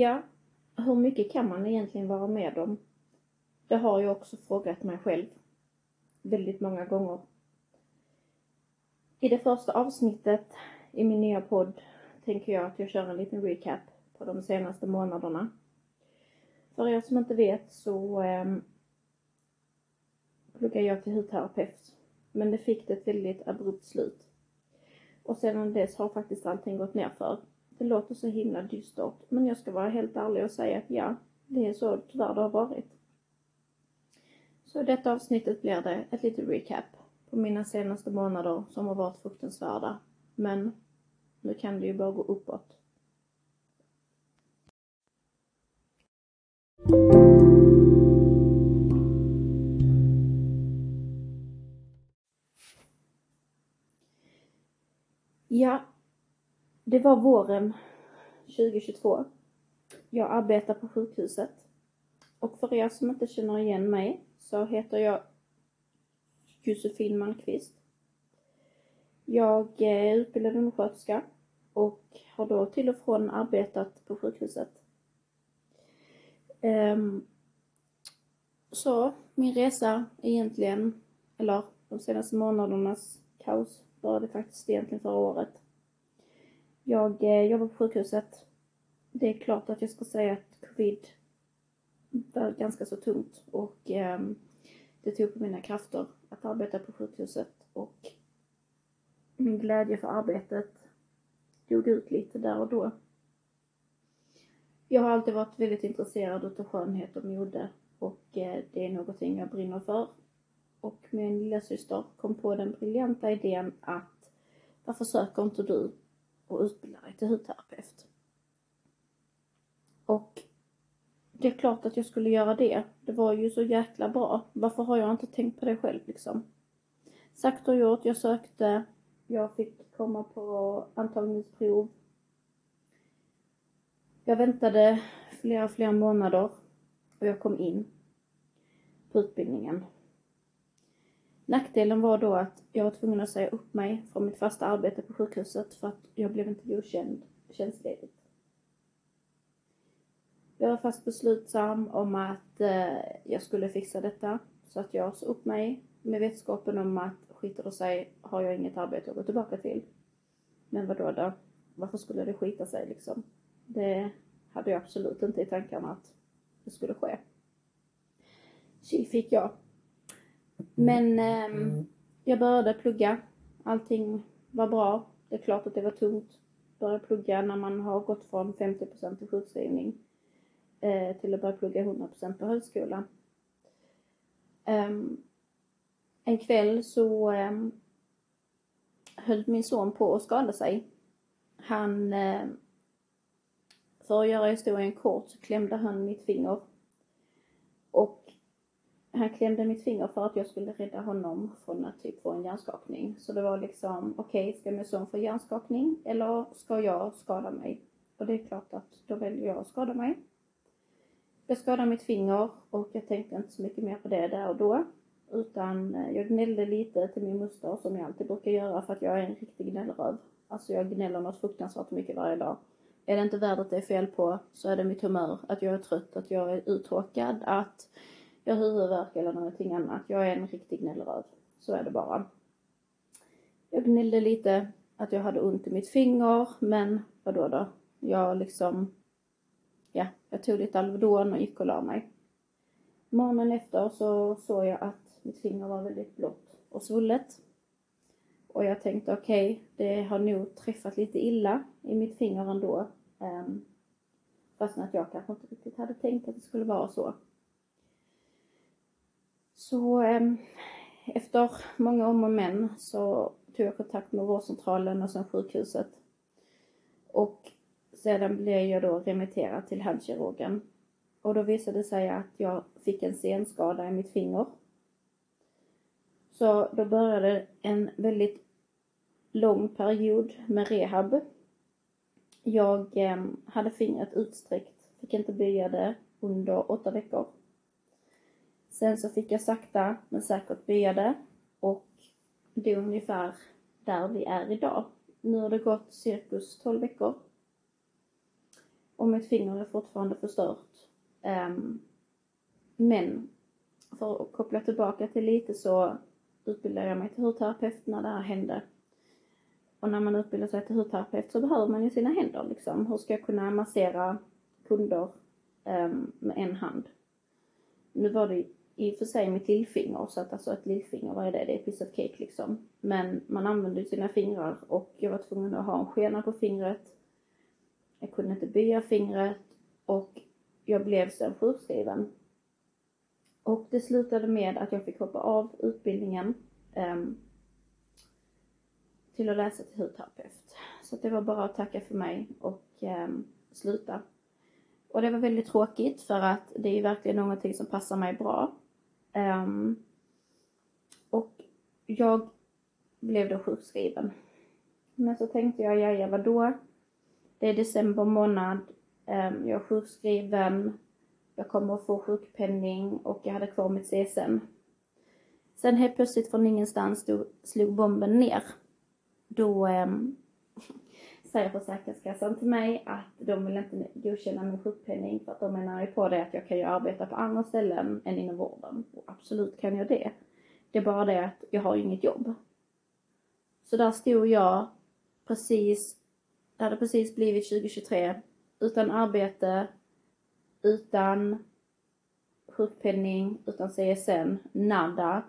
Ja, hur mycket kan man egentligen vara med om? Det har jag också frågat mig själv väldigt många gånger. I det första avsnittet i min nya podd tänker jag att jag kör en liten recap på de senaste månaderna. För er som inte vet så eh, pluggar jag till hudterapeut. Men det fick ett väldigt abrupt slut. Och sedan dess har faktiskt allting gått ner för. Det låter så himla dystert, men jag ska vara helt ärlig och säga att ja, det är så tyvärr det har varit. Så i detta avsnittet blir det ett litet recap på mina senaste månader som har varit fruktansvärda. Men nu kan det ju bara gå uppåt. Ja, det var våren 2022. Jag arbetar på sjukhuset. Och för er som inte känner igen mig så heter jag Josefin Malmqvist. Jag är utbildad undersköterska och har då till och från arbetat på sjukhuset. Um, så min resa egentligen, eller de senaste månadernas kaos började faktiskt egentligen förra året. Jag eh, jobbar på sjukhuset. Det är klart att jag ska säga att covid var ganska så tungt och eh, det tog på mina krafter att arbeta på sjukhuset och min glädje för arbetet dog ut lite där och då. Jag har alltid varit väldigt intresserad av skönhet och mode och eh, det är någonting jag brinner för. Och min lilla syster kom på den briljanta idén att varför söker inte du och utbilda dig till hudterapeut? Och det är klart att jag skulle göra det. Det var ju så jäkla bra. Varför har jag inte tänkt på det själv liksom? Sagt och gjort, jag sökte, jag fick komma på antagningsprov. Jag väntade flera, flera månader och jag kom in på utbildningen. Nackdelen var då att jag var tvungen att säga upp mig från mitt fasta arbete på sjukhuset för att jag blev inte godkänd tjänstledigt. Jag var fast beslutsam om att eh, jag skulle fixa detta så att jag sa upp mig med vetskapen om att skiter det sig har jag inget arbete att gå tillbaka till. Men vadå då? Varför skulle det skita sig liksom? Det hade jag absolut inte i tankarna att det skulle ske. Tji fick jag. Men eh, jag började plugga. Allting var bra. Det är klart att det var tungt. Börja plugga när man har gått från 50% till sjukskrivning eh, till att börja plugga 100% på högskola. Um, ehm, en kväll så um, höll min son på att skada sig. Han, um, för att göra historien kort, så klämde han mitt finger. Han klämde mitt finger för att jag skulle rädda honom från att typ få en hjärnskakning. Så det var liksom, okej, okay, ska min son få hjärnskakning eller ska jag skada mig? Och det är klart att då väljer jag att skada mig. Jag skadade mitt finger och jag tänkte inte så mycket mer på det där och då. Utan eh, jag gnällde lite till min moster som jag alltid brukar göra för att jag är en riktig gnällröv. Alltså jag gnäller något fruktansvärt mycket varje dag. Är det inte värdet det är fel på så är det mitt humör, att jag är trött, att jag är uttråkad, att jag har huvudvärk eller någonting annat. Jag är en riktig gnällröv. Så är det bara. Jag gnällde lite att jag hade ont i mitt finger, men vadå då? Jag liksom ja, jag tog lite Alvedon och gick och la mig. Morgonen efter så såg jag att mitt finger var väldigt blått och svullet. Och jag tänkte okej, okay, det har nog träffat lite illa i mitt finger ändå. Um, fastän att jag kanske inte riktigt hade tänkt att det skulle vara så. Så um, efter många om och men så tog jag kontakt med vårdcentralen och sen sjukhuset. Och sedan blev jag då remitterad till handkirurgen. Och då visade det sig att jag fick en senskada i mitt finger. Så då började en väldigt lång period med rehab. Jag eh, hade fingret utsträckt, fick inte böja det under åtta veckor. Sen så fick jag sakta men säkert böja det och det är ungefär där vi är idag. Nu har det gått cirkus 12 veckor och mitt finger är fortfarande förstört. Um, men för att koppla tillbaka till lite så utbildade jag mig till hudterapeut när det här hände. Och när man utbildar sig till hudterapeut så behöver man ju sina händer liksom. Hur ska jag kunna massera kunder um, med en hand? Nu var det i och för sig mitt lillfinger, så att alltså ett lillfinger, vad är det? Det är piece of cake liksom. Men man använder ju sina fingrar och jag var tvungen att ha en skena på fingret. Jag kunde inte böja fingret och jag blev sen sjukskriven. Och det slutade med att jag fick hoppa av utbildningen um, till att läsa till hudterapeut. Så det var bara att tacka för mig och um, sluta. Och det var väldigt tråkigt för att det är verkligen någonting som passar mig bra. Um, och jag blev då sjukskriven. Men så tänkte jag, ja, ja vadå? Det är december månad, um, jag är sjukskriven, jag kommer att få sjukpenning och jag hade kvar mitt CSN. Sen helt plötsligt från ingenstans då slog bomben ner. Då um, säger Försäkringskassan till mig att de vill inte godkänna min sjukpenning för att de menar ju på det att jag kan ju arbeta på andra ställen än inom vården. Och absolut kan jag det. Det är bara det att jag har ju inget jobb. Så där stod jag precis, det hade precis blivit 2023, utan arbete, utan sjukpenning, utan CSN, nada.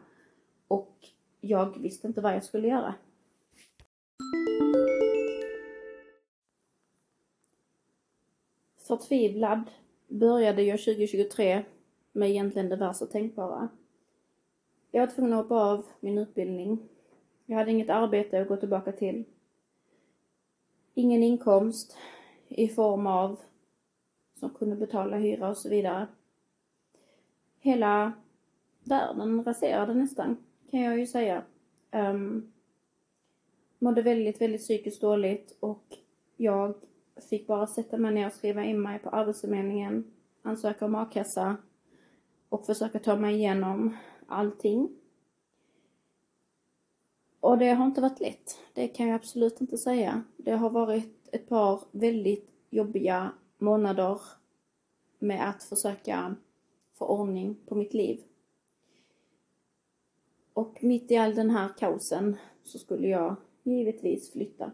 Och jag visste inte vad jag skulle göra. Förtvivlad började jag 2023 med egentligen det värsta tänkbara. Jag var tvungen att hoppa av min utbildning. Jag hade inget arbete att gå tillbaka till. Ingen inkomst i form av som kunde betala hyra och så vidare. Hela världen raserade nästan, kan jag ju säga. Um, mådde väldigt, väldigt psykiskt dåligt och jag fick bara sätta mig ner och skriva in mig på Arbetsförmedlingen, ansöka om a-kassa och försöka ta mig igenom allting. Och det har inte varit lätt. Det kan jag absolut inte säga. Det har varit ett par väldigt jobbiga månader med att försöka få ordning på mitt liv. Och mitt i all den här kaosen så skulle jag givetvis flytta.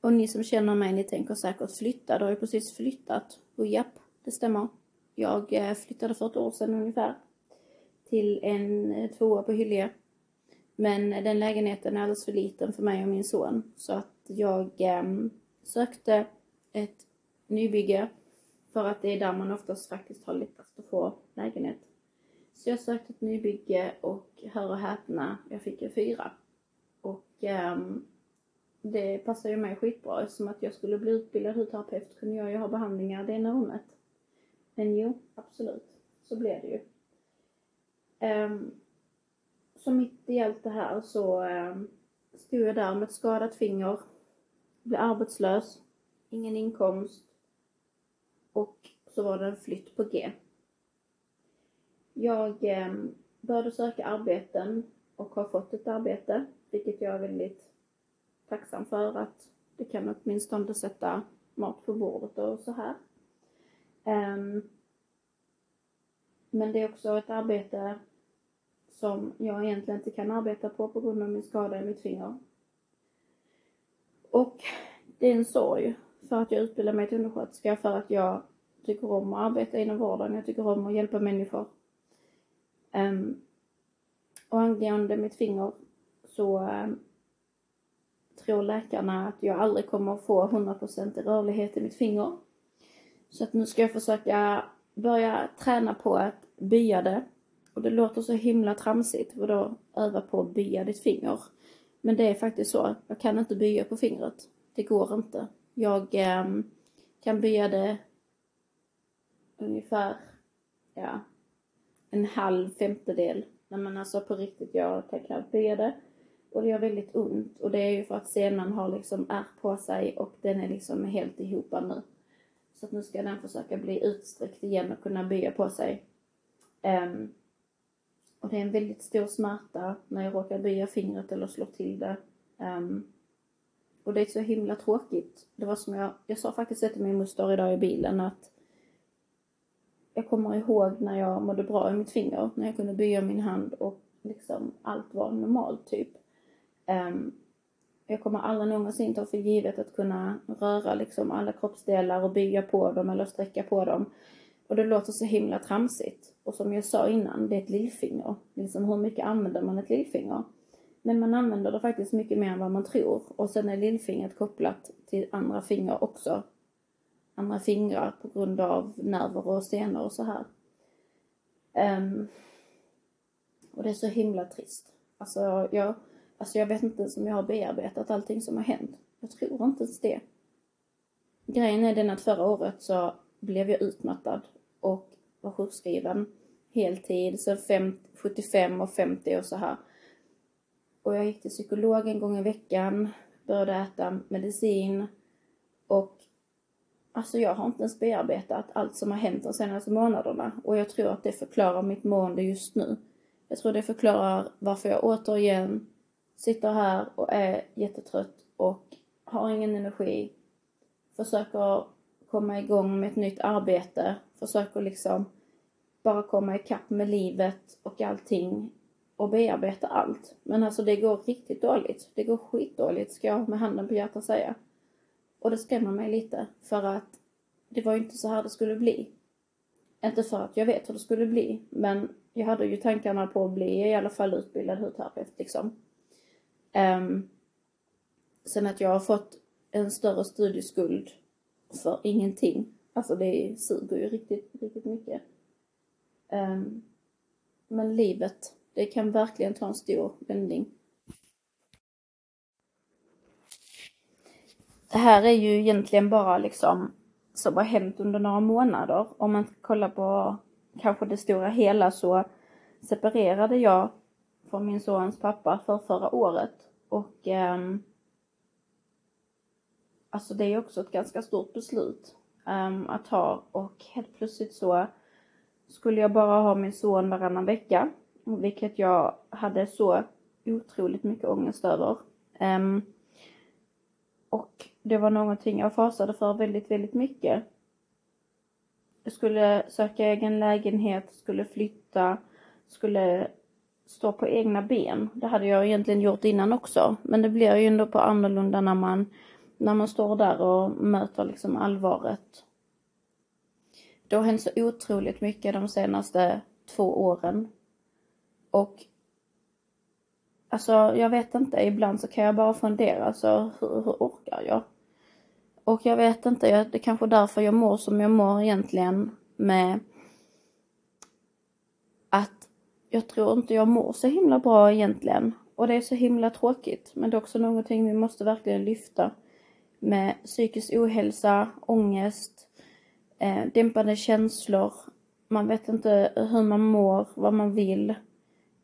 Och ni som känner mig, ni tänker säkert flytta. Du har ju precis flyttat. Och japp, det stämmer. Jag eh, flyttade för ett år sedan ungefär. Till en eh, tvåa på Hyllie. Men den lägenheten är alldeles för liten för mig och min son. Så att jag eh, sökte ett nybygge. För att det är där man oftast faktiskt har lättast att få lägenhet. Så jag sökte ett nybygge och hör och häpna, jag fick en fyra. Och um, det passar ju mig skitbra eftersom att jag skulle bli utbildad hudterapeut kunde jag ju ha behandlingar det ena rummet. Men jo, absolut. Så blev det ju. Um, så mitt i allt det här så um, stod jag där med ett skadat finger, blev arbetslös, ingen inkomst och så var det en flytt på G. Jag um, började söka arbeten och har fått ett arbete, vilket jag är väldigt tacksam för att det kan åtminstone sätta mat på bordet och så här. Ehm, men det är också ett arbete som jag egentligen inte kan arbeta på på grund av min skada i mitt finger. Och det är en sorg för att jag utbildar mig till undersköterska för att jag tycker om att arbeta inom vården. Jag tycker om att hjälpa människor. Um, och angående mitt finger så um, tror läkarna att jag aldrig kommer att få 100% rörlighet i mitt finger. Så att nu ska jag försöka börja träna på att bya det. Och det låter så himla tramsigt, för då öva på att bya ditt finger. Men det är faktiskt så, jag kan inte bya på fingret. Det går inte. Jag eh, kan bya det ungefär, ja, en halv femtedel. Men alltså på riktigt, jag kan knappt bya det. Och det gör väldigt ont och det är ju för att senan har liksom ärr på sig och den är liksom helt ihop nu. Så att nu ska den försöka bli utsträckt igen och kunna bya på sig. Um, och det är en väldigt stor smärta när jag råkar böja fingret eller slå till det. Um, och det är så himla tråkigt. Det var som jag, jag sa faktiskt det till min moster idag i bilen att jag kommer ihåg när jag mådde bra i mitt finger, när jag kunde böja min hand och liksom allt var normalt typ. Ehm, jag kommer aldrig någonsin ta för givet att kunna röra liksom alla kroppsdelar och bygga på dem eller sträcka på dem. Och det låter så himla tramsigt. Och som jag sa innan, det är ett lillfinger. Liksom hur mycket använder man ett lillfinger? Men man använder det faktiskt mycket mer än vad man tror. Och sen är lillfingret kopplat till andra fingrar också. Andra fingrar på grund av nerver och senor och så här. Um, och det är så himla trist. Alltså jag, alltså jag vet inte ens om jag har bearbetat allting som har hänt. Jag tror inte ens det. Grejen är den att förra året så blev jag utmattad och var sjukskriven heltid, så 75 och 50 och så här. Och jag gick till psykolog en gång i veckan, började äta medicin och alltså jag har inte ens bearbetat allt som har hänt de senaste månaderna och jag tror att det förklarar mitt mående just nu. Jag tror det förklarar varför jag återigen sitter här och är jättetrött och har ingen energi, försöker komma igång med ett nytt arbete, försöker liksom bara komma ikapp med livet och allting och bearbeta allt. Men alltså det går riktigt dåligt. Det går skitdåligt ska jag med handen på hjärtat säga. Och det skrämmer mig lite för att det var ju inte så här det skulle bli. Inte för att jag vet hur det skulle bli, men jag hade ju tankarna på att bli i alla fall utbildad hudterapeut liksom. Um, sen att jag har fått en större studieskuld för ingenting. Alltså det suger ju riktigt, riktigt mycket. Um, men livet, det kan verkligen ta en stor vändning. Det här är ju egentligen bara liksom som har hänt under några månader. Om man kollar på kanske det stora hela så separerade jag från min sons pappa för förra året. Och um, alltså det är också ett ganska stort beslut um, att ta och helt plötsligt så skulle jag bara ha min son varannan vecka. Vilket jag hade så otroligt mycket ångest över. Um, och det var någonting jag fasade för väldigt, väldigt mycket. Jag skulle söka egen lägenhet, skulle flytta, skulle stå på egna ben. Det hade jag egentligen gjort innan också. Men det blir ju ändå på annorlunda när man, när man står där och möter liksom allvaret. Det har hänt så otroligt mycket de senaste två åren. Och Alltså jag vet inte, ibland så kan jag bara fundera, alltså hur, hur orkar jag? Och jag vet inte, det är kanske därför jag mår som jag mår egentligen med att jag tror inte jag mår så himla bra egentligen. Och det är så himla tråkigt. Men det är också någonting vi måste verkligen lyfta. Med psykisk ohälsa, ångest, eh, dämpade känslor. Man vet inte hur man mår, vad man vill.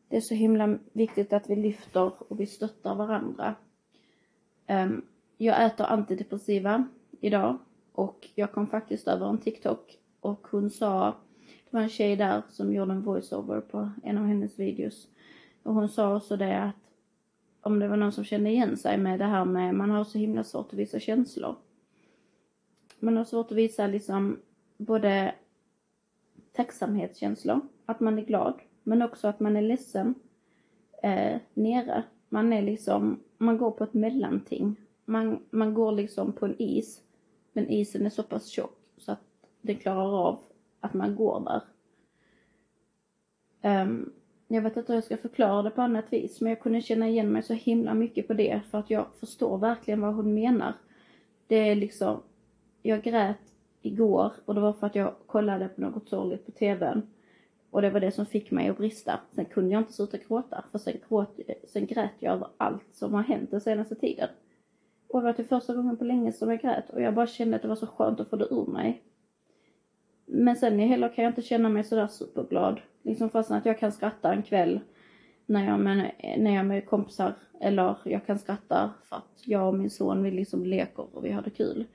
Det är så himla viktigt att vi lyfter och vi stöttar varandra. Um, jag äter antidepressiva idag och jag kom faktiskt över en TikTok och hon sa, det var en tjej där som gjorde en voiceover på en av hennes videos. Och hon sa också det att om det var någon som kände igen sig med det här med, man har så himla svårt att visa känslor. Man har svårt att visa liksom både tacksamhetskänslor, att man är glad, men också att man är ledsen eh, nere. Man är liksom, man går på ett mellanting. Man, man går liksom på en is, men isen är så pass tjock så att den klarar av att man går där. Um, jag vet inte hur jag ska förklara det på annat vis, men jag kunde känna igen mig så himla mycket på det för att jag förstår verkligen vad hon menar. Det är liksom, jag grät igår och det var för att jag kollade på något sorgligt på tvn. Och det var det som fick mig att brista. Sen kunde jag inte sluta gråta, för sen, gråt, sen grät jag över allt som har hänt den senaste tiden. Och det var till första gången på länge som jag grät och jag bara kände att det var så skönt att få det ur mig. Men sen heller kan jag inte känna mig sådär superglad. Liksom fastän att jag kan skratta en kväll när jag, med, när jag är med kompisar. Eller jag kan skratta för att jag och min son vi liksom leker och vi har det kul.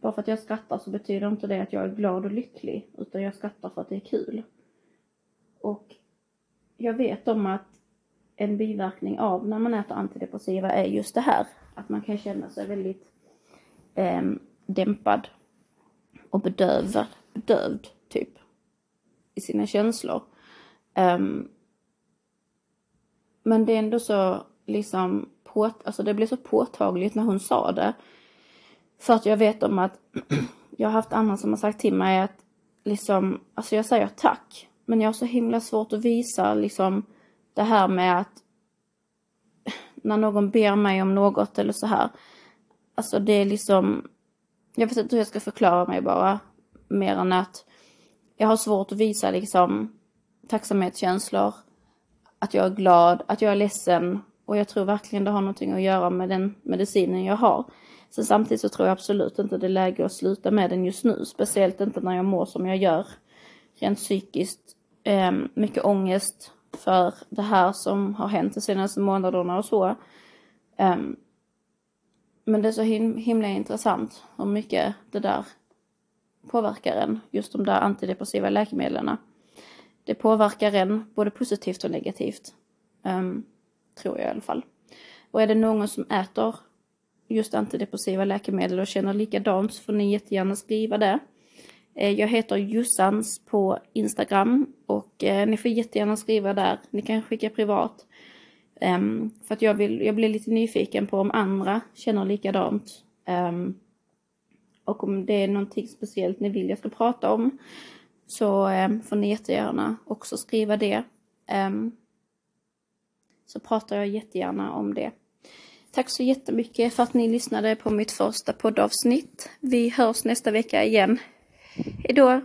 Bara för att jag skrattar så betyder inte det att jag är glad och lycklig. Utan jag skrattar för att det är kul. Och jag vet om att en biverkning av när man äter antidepressiva är just det här. Att man kan känna sig väldigt eh, dämpad och bedövad, dövd, typ i sina känslor. Um, men det är ändå så liksom, på, alltså det blev så påtagligt när hon sa det. För att jag vet om att jag har haft andra som har sagt till mig att liksom, alltså jag säger tack. Men jag har så himla svårt att visa liksom det här med att när någon ber mig om något eller så här. Alltså det är liksom, jag vet inte hur jag ska förklara mig bara. Mer än att jag har svårt att visa liksom tacksamhetskänslor. Att jag är glad, att jag är ledsen. Och jag tror verkligen det har någonting att göra med den medicinen jag har. Sen samtidigt så tror jag absolut inte det är läge att sluta med den just nu. Speciellt inte när jag mår som jag gör. Rent psykiskt. Eh, mycket ångest för det här som har hänt de senaste månaderna och så. Eh, men det är så him himla intressant hur mycket det där påverkar en. Just de där antidepressiva läkemedlen. Det påverkar en både positivt och negativt. Um, tror jag i alla fall. Och är det någon som äter just antidepressiva läkemedel och känner likadant så får ni jättegärna skriva det. Eh, jag heter Jussans på Instagram och eh, ni får jättegärna skriva där. Ni kan skicka privat. Um, för att jag, vill, jag blir lite nyfiken på om andra känner likadant. Um, och om det är någonting speciellt ni vill jag ska prata om så ehm, får ni jättegärna också skriva det. Ehm, så pratar jag jättegärna om det. Tack så jättemycket för att ni lyssnade på mitt första poddavsnitt. Vi hörs nästa vecka igen. Hejdå!